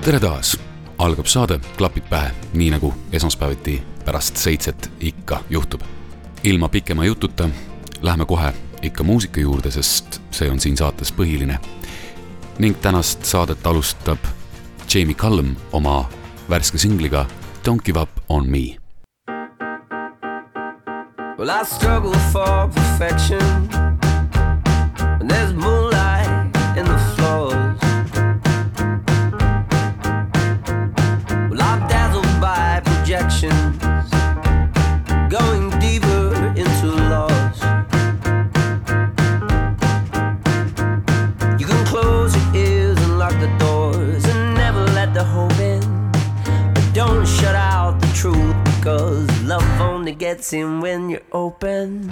Tere taas, algab saade Klapid pähe, nii nagu esmaspäeviti pärast seitset ikka juhtub. ilma pikema jututa lähme kohe ikka muusika juurde, sest see on siin saates põhiline. ning tänast saadet alustab Jamie Cullum oma värske singliga Don't give up on me Well, I struggle for perfection. And there's moonlight gets in when you're open.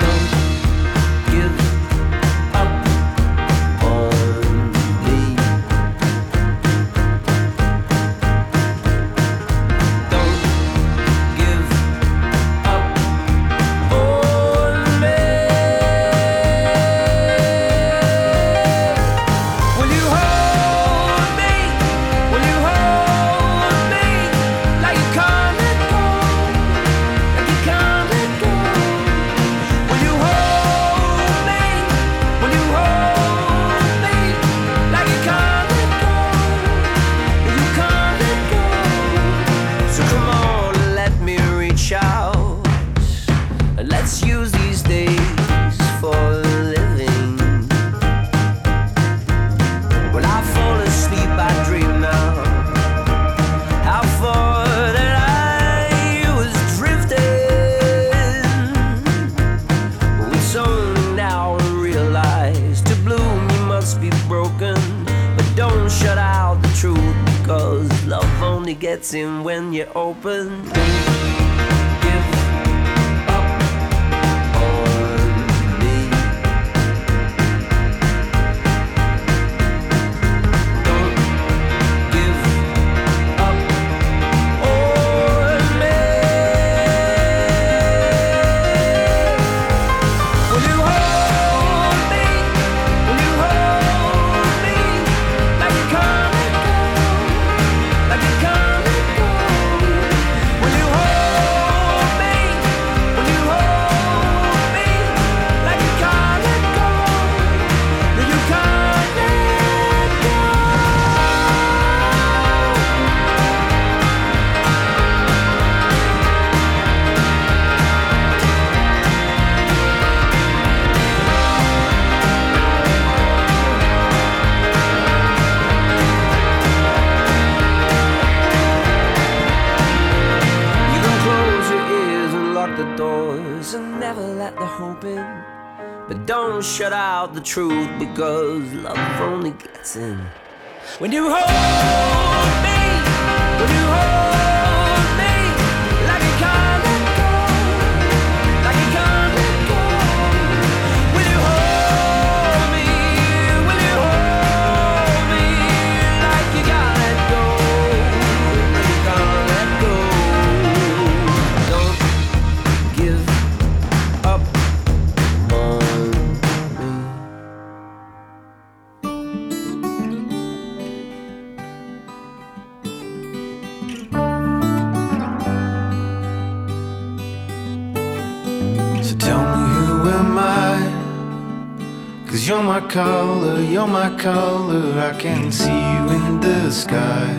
Truth because love only gets in. When you hold me, when you hold color, you're my color. I can see you in the sky.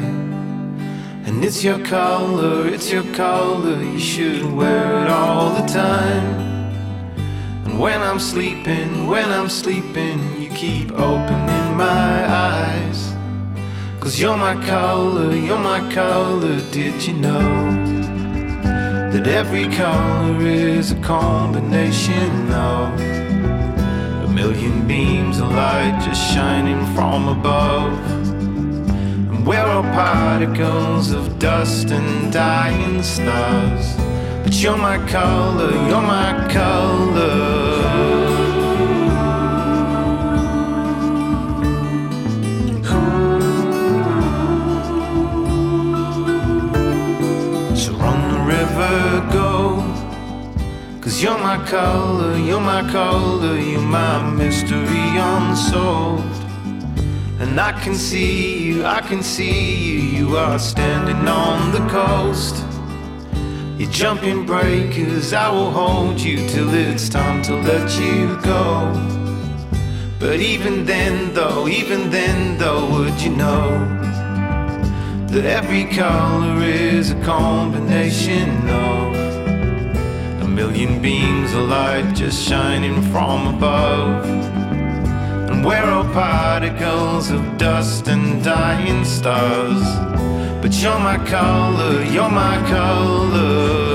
And it's your color, it's your color. You should wear it all the time. And when I'm sleeping, when I'm sleeping, you keep opening my eyes. Cause you're my color, you're my color. Did you know? that every color is a combination of million beams of light just shining from above. And we're all particles of dust and dying stars. But you're my color, you're my color. You're my color, you're my color, you're my mystery unsolved. And I can see you, I can see you, you are standing on the coast. You're jumping breakers, I will hold you till it's time to let you go. But even then, though, even then, though, would you know that every color is a combination of million beams of light just shining from above. And we're all particles of dust and dying stars. But you're my color, you're my color.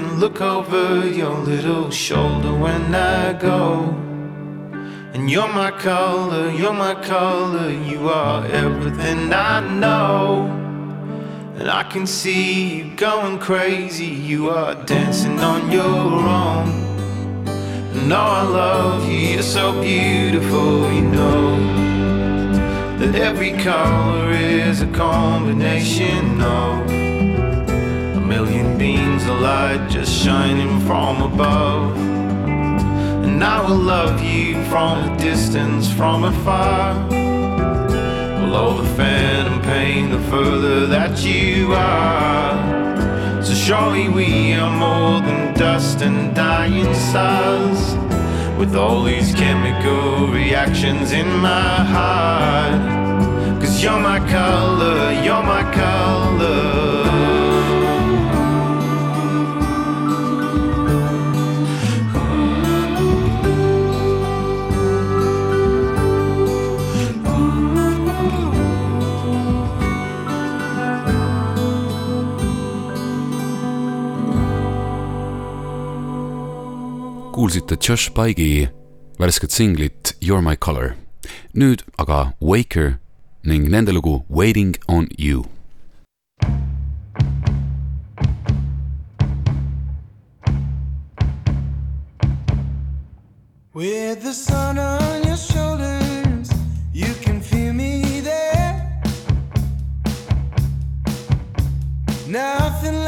Look over your little shoulder when I go. And you're my color, you're my color, you are everything I know. And I can see you going crazy, you are dancing on your own. And oh, I love you, you're so beautiful, you know. That every color is a combination of million beams of light just shining from above. And I will love you from a distance, from afar. Below the phantom pain, the further that you are. So surely we are more than dust and dying stars. With all these chemical reactions in my heart. Cause you're my color, you're my color. Kuulsite Josh Pike'i värsket singlit You're my color. nüüd aga Waker ning nende lugu Waiting on you With the sun on your shoulders, you can feel me there. Nothing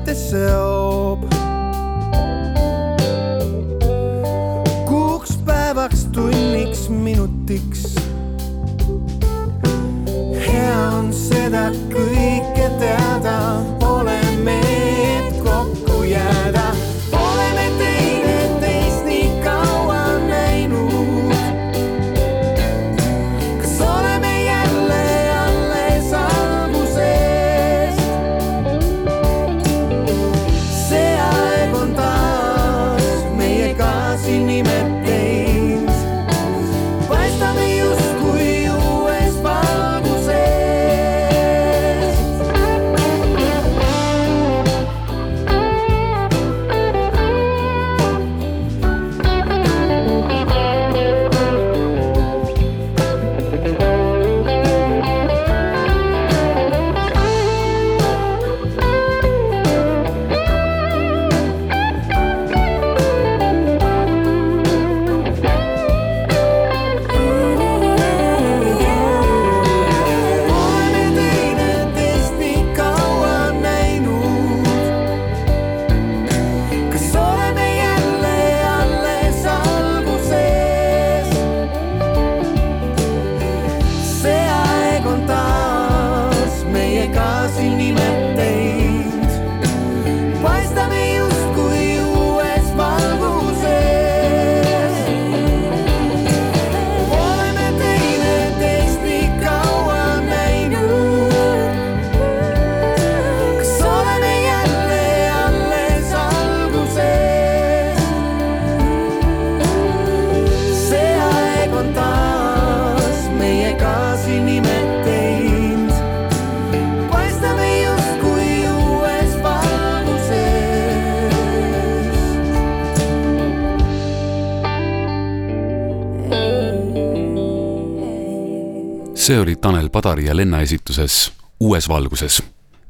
ühte seob. kuuks päevaks, tunniks, minutiks. hea on seda kõike teada, see oli Tanel Padari ja Lenna esituses Uues valguses.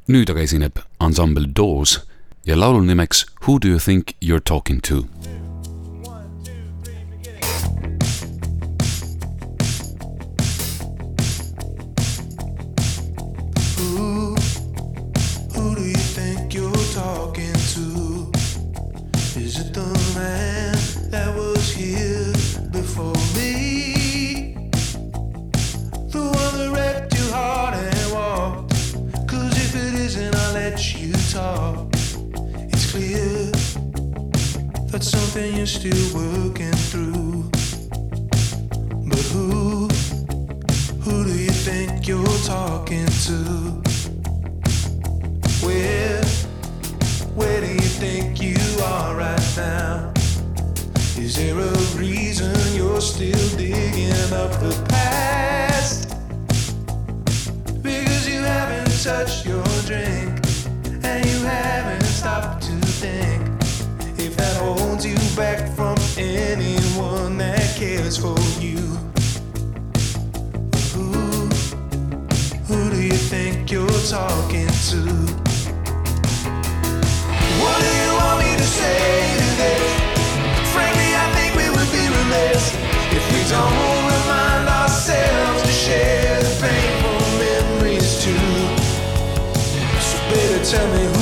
nüüd aga esineb ansambel Doors ja laulu nimeks Who do you think you are talking to? Still working through. But who? Who do you think you're talking to? Where, where do you think you are right now? Is there a reason you're still digging up the past? Because you haven't touched your drink place for you. who who do you think you're talking to? What do you want me to say to this? Frankly, I think we would be remiss if we don't remind ourselves to share the painful memories too. So, baby, tell me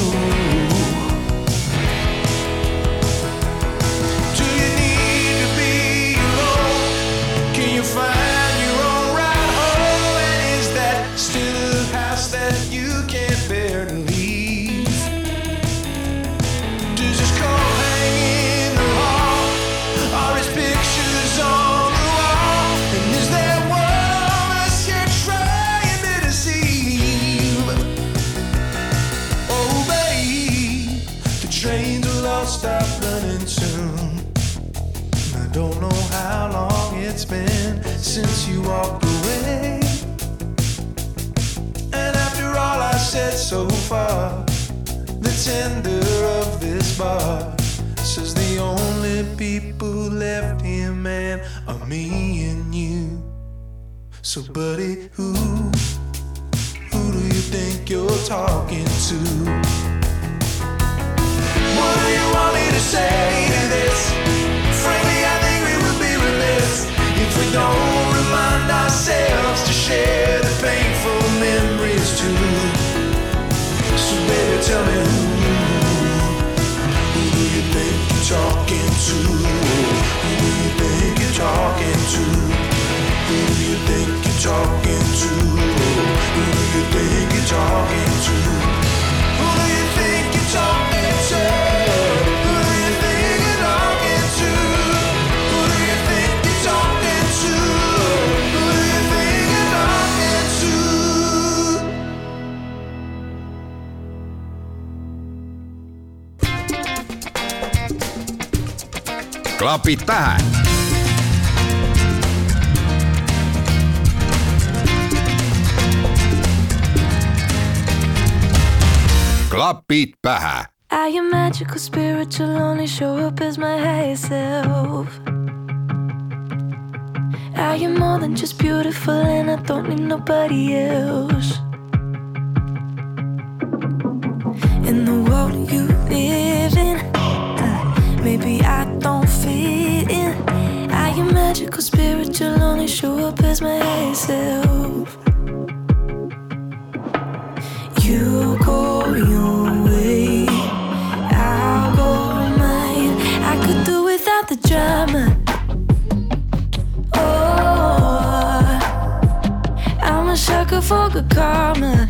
since you walked away. And after all I said so far, the tender of this bar says the only people left here, man, are me and you. So, buddy, who, who do you think you're talking to? What do you want me to say to this? Frankly, I think we would be remiss if we don't ourselves to share the painful memories too. So, baby, tell me who, who do you think you're talking to? Who do you think you're talking to? Who do you think you're talking to? Who do you think you're talking to? Who do you think klapid pähe klapid pähe I am magical, spiritual, only show up as my higher self. I am more than just beautiful, and I don't need nobody else. In the world you live in, uh, maybe I. Magical, spiritual, only show up as my self. You go your way, I'll go mine. I could do without the drama. Oh, I'm a sucker for good karma.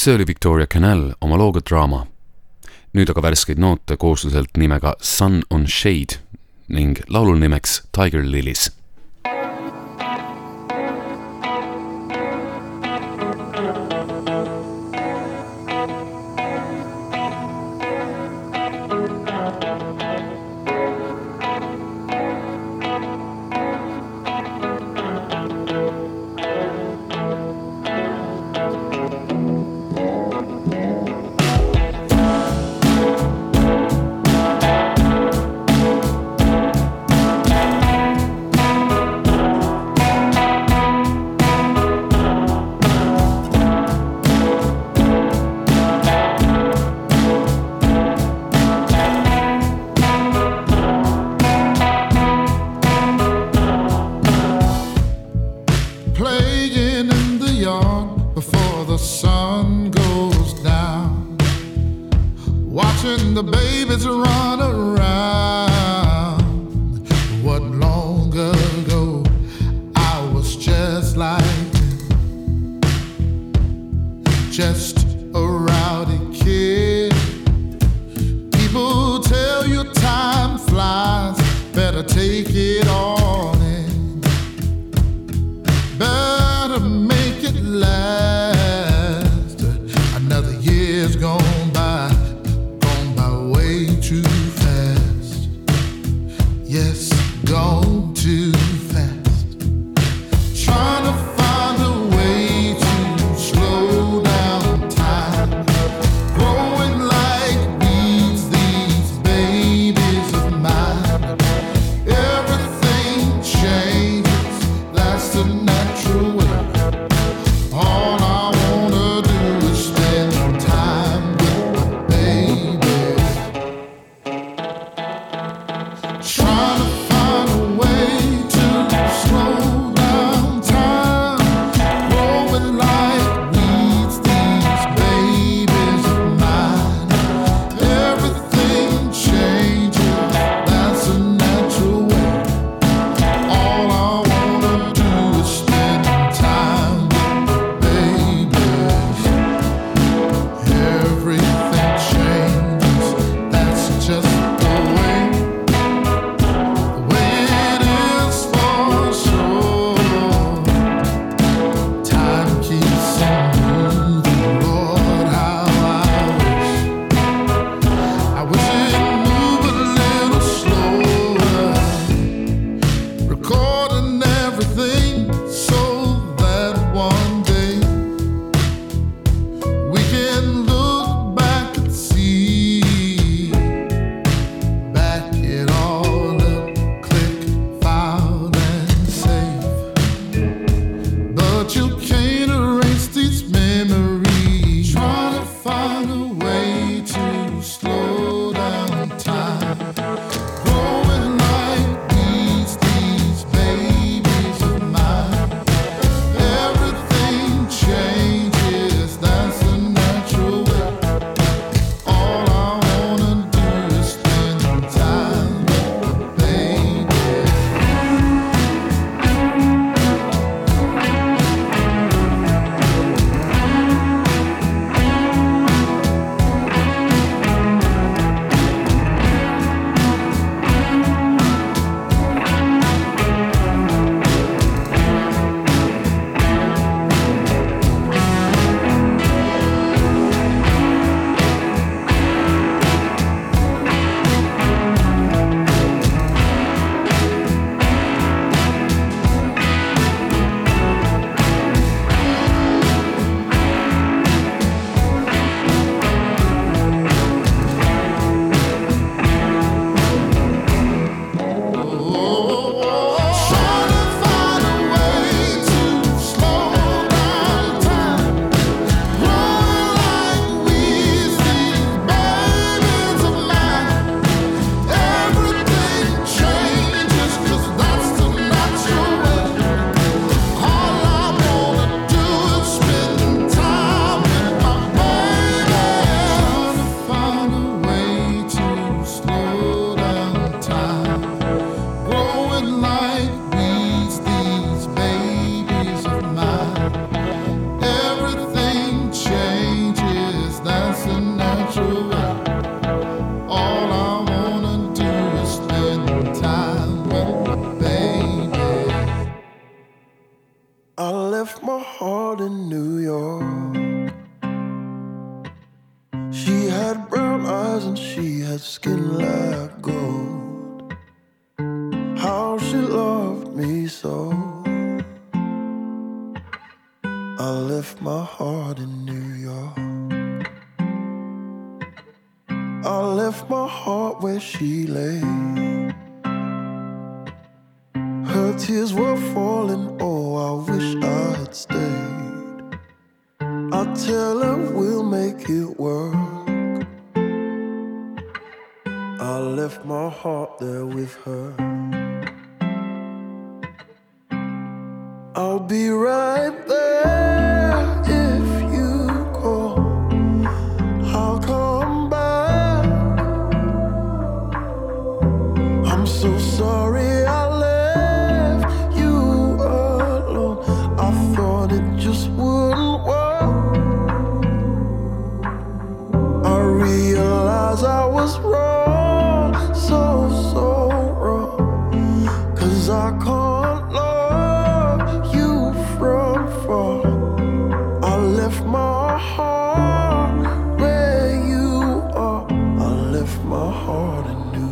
See oli Victoria Canal oma looga Draama. nüüd aga värskeid noote koosluselt nimega Sun on Shade ning laulul nimeks Tiger Lilies my heart New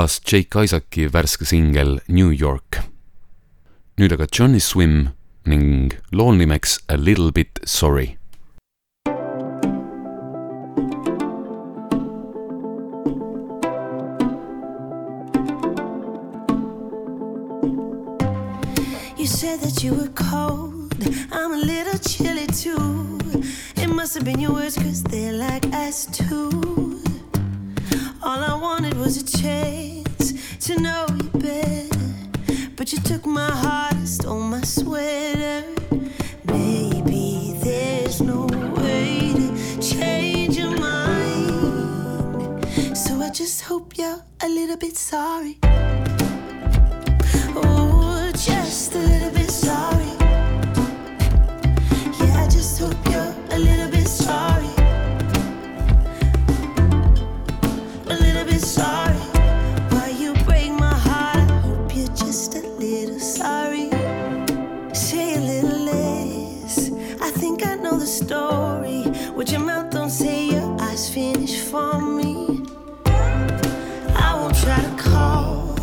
kõlas Jake Isaaci värske singel New York. nüüd aga Johnny Swim ning lool nimeks A Little Bit Sorry. You said that you were cold. I'm a little chilly too. It must have been your words, cause they're like ice too. All I wanted was a chance to know you better. But you took my heart and stole my sweater. Maybe there's no way to change your mind. So I just hope you're a little bit sorry. Oh, just a little bit sorry. Yeah, I just hope you're a little bit sorry. Story. What your mouth don't say, your eyes finish for me. I won't try to call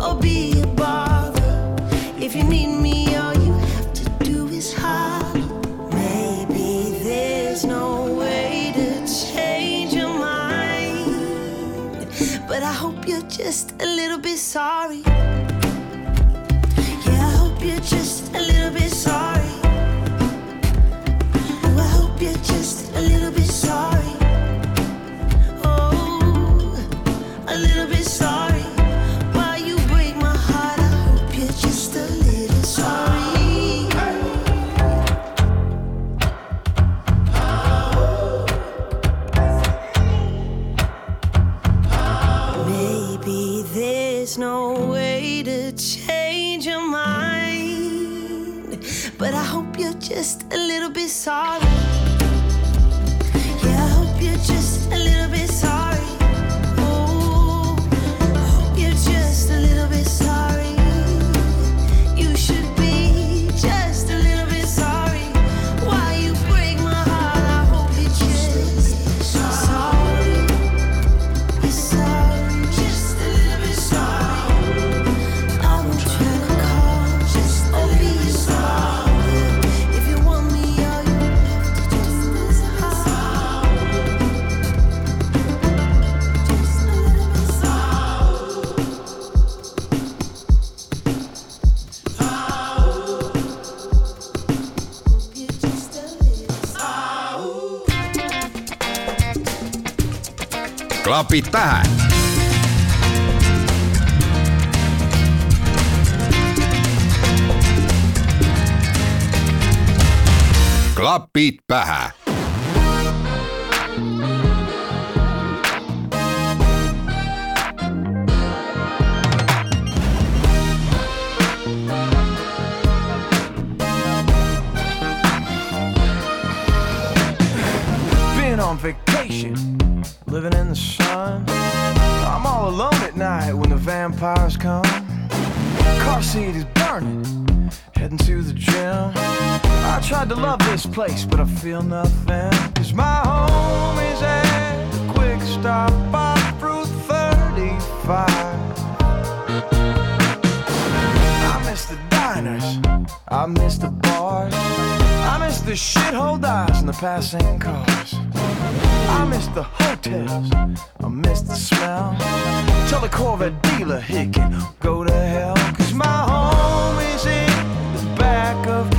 or be a bother. If you need me, all you have to do is holler. Maybe there's no way to change your mind. But I hope you're just a little bit sorry. Little napit pähe. klapid pähe. Been on vacation, living in the vampires come. Car seat is burning, heading to the gym. I tried to love this place, but I feel nothing. Cause my home is at the quick stop off Route 35. I miss the diners, I miss the bars, I miss the shithole dives and the passing cars. I miss the hotels, I miss the smell. Tell the Corvette dealer he can go to hell. Cause my home is in the back of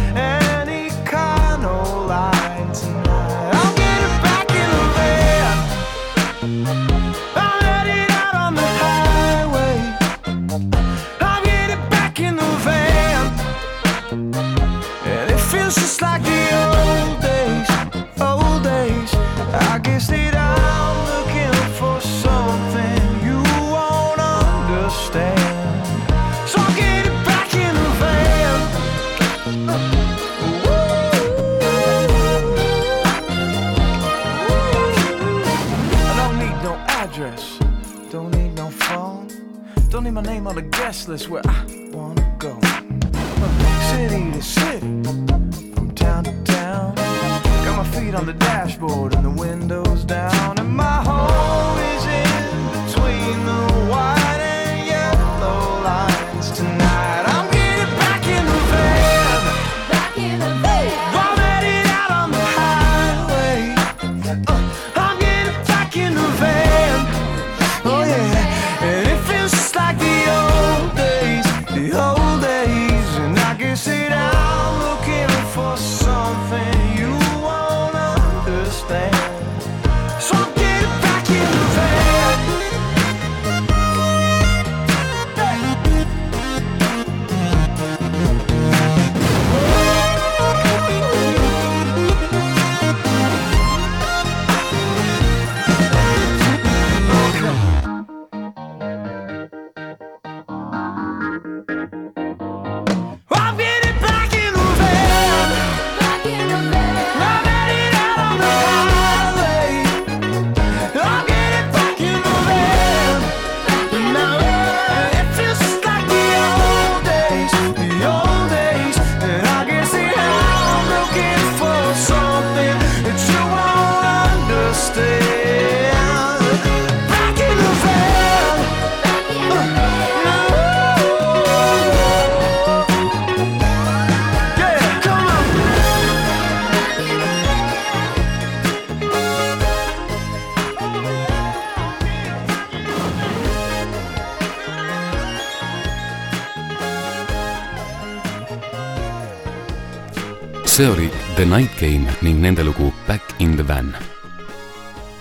nende lugu Back in the van.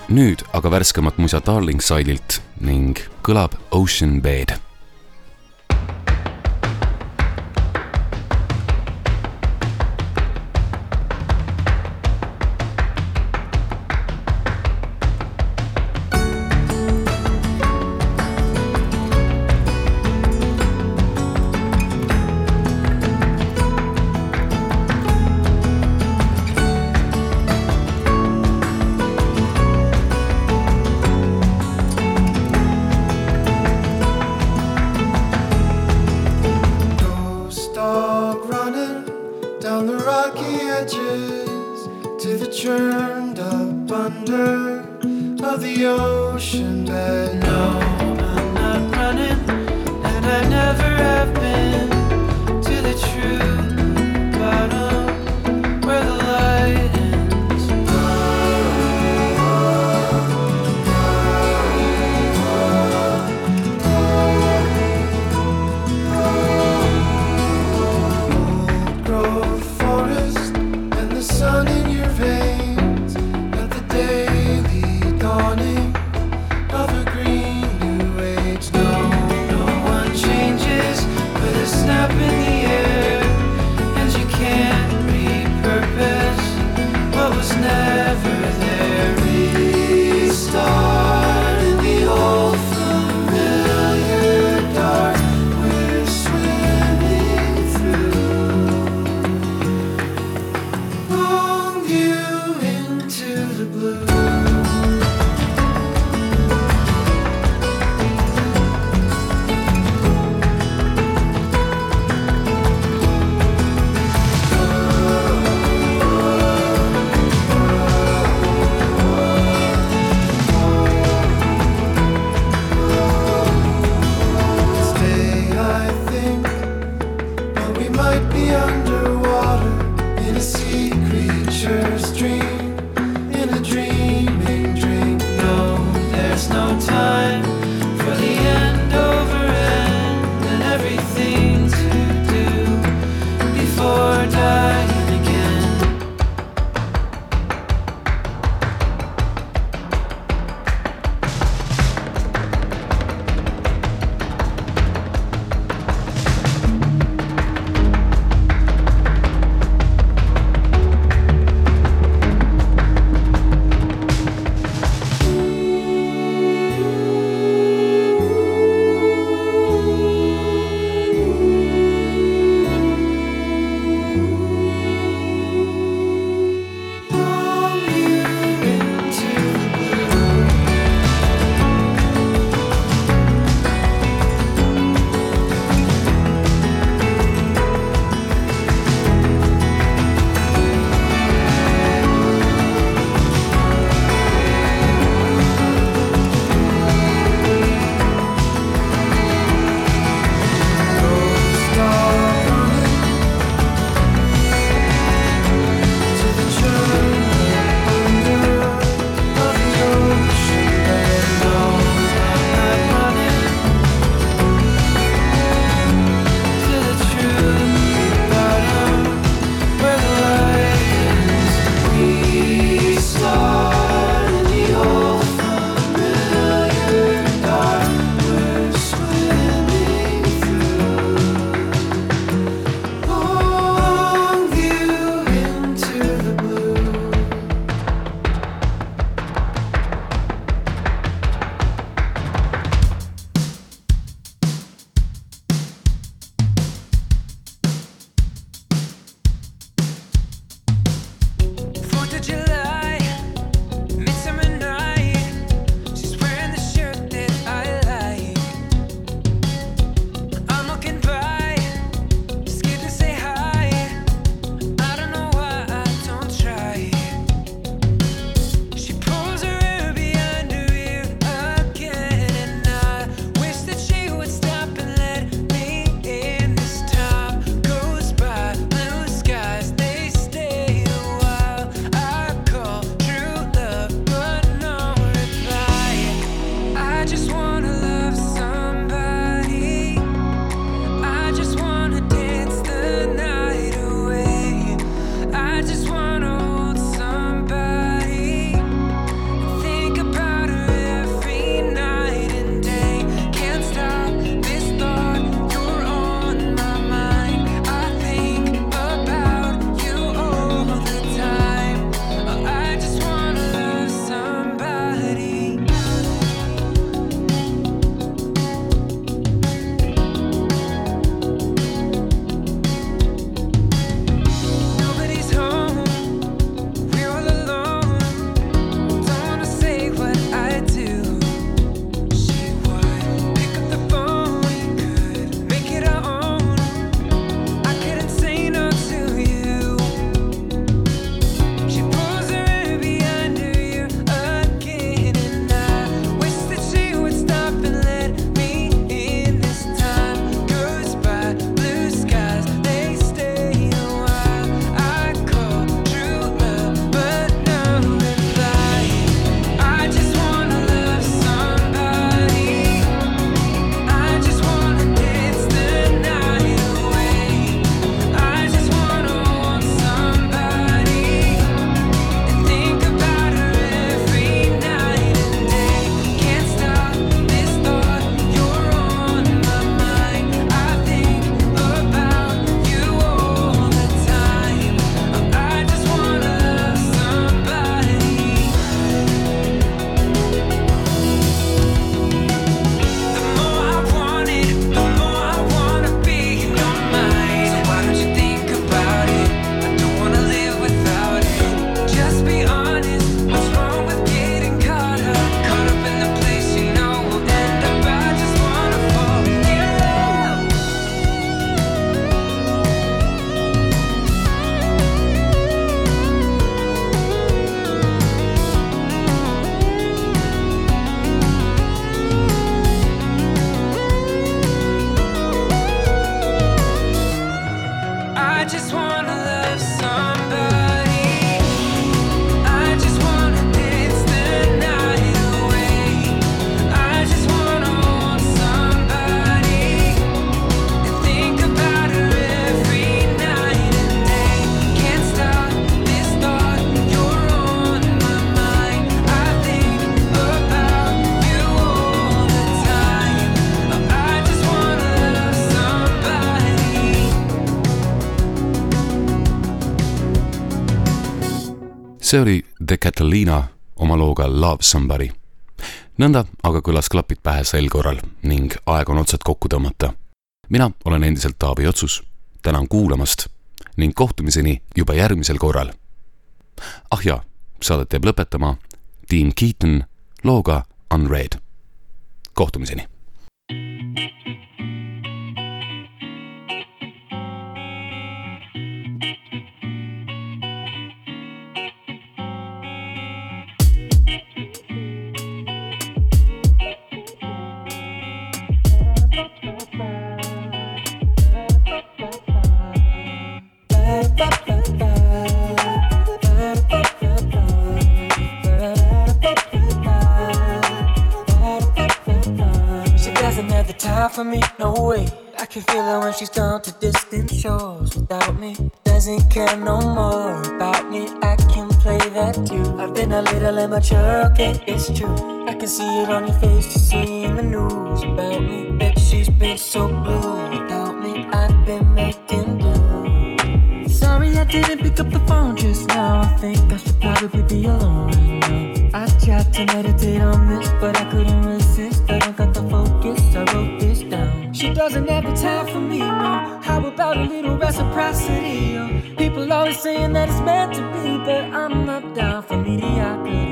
nüüd aga värskemat musa Darling Side'ilt ning kõlab Ocean Bed see oli The Catalina oma looga Love Somebody. nõnda aga kõlas klapid pähe sel korral ning aeg on otsad kokku tõmmata. mina olen endiselt Taavi Otsus, tänan kuulamast ning kohtumiseni juba järgmisel korral. ah jaa, saadet jääb lõpetama Dean Keaton looga Unread. kohtumiseni for she's gone to distant shores without me. Doesn't care no more about me. I can play that too. I've been a little immature, okay, it's true. I can see it on your face, you see in the news reciprocity? People always saying that it's meant to be, but I'm not down for mediocrity.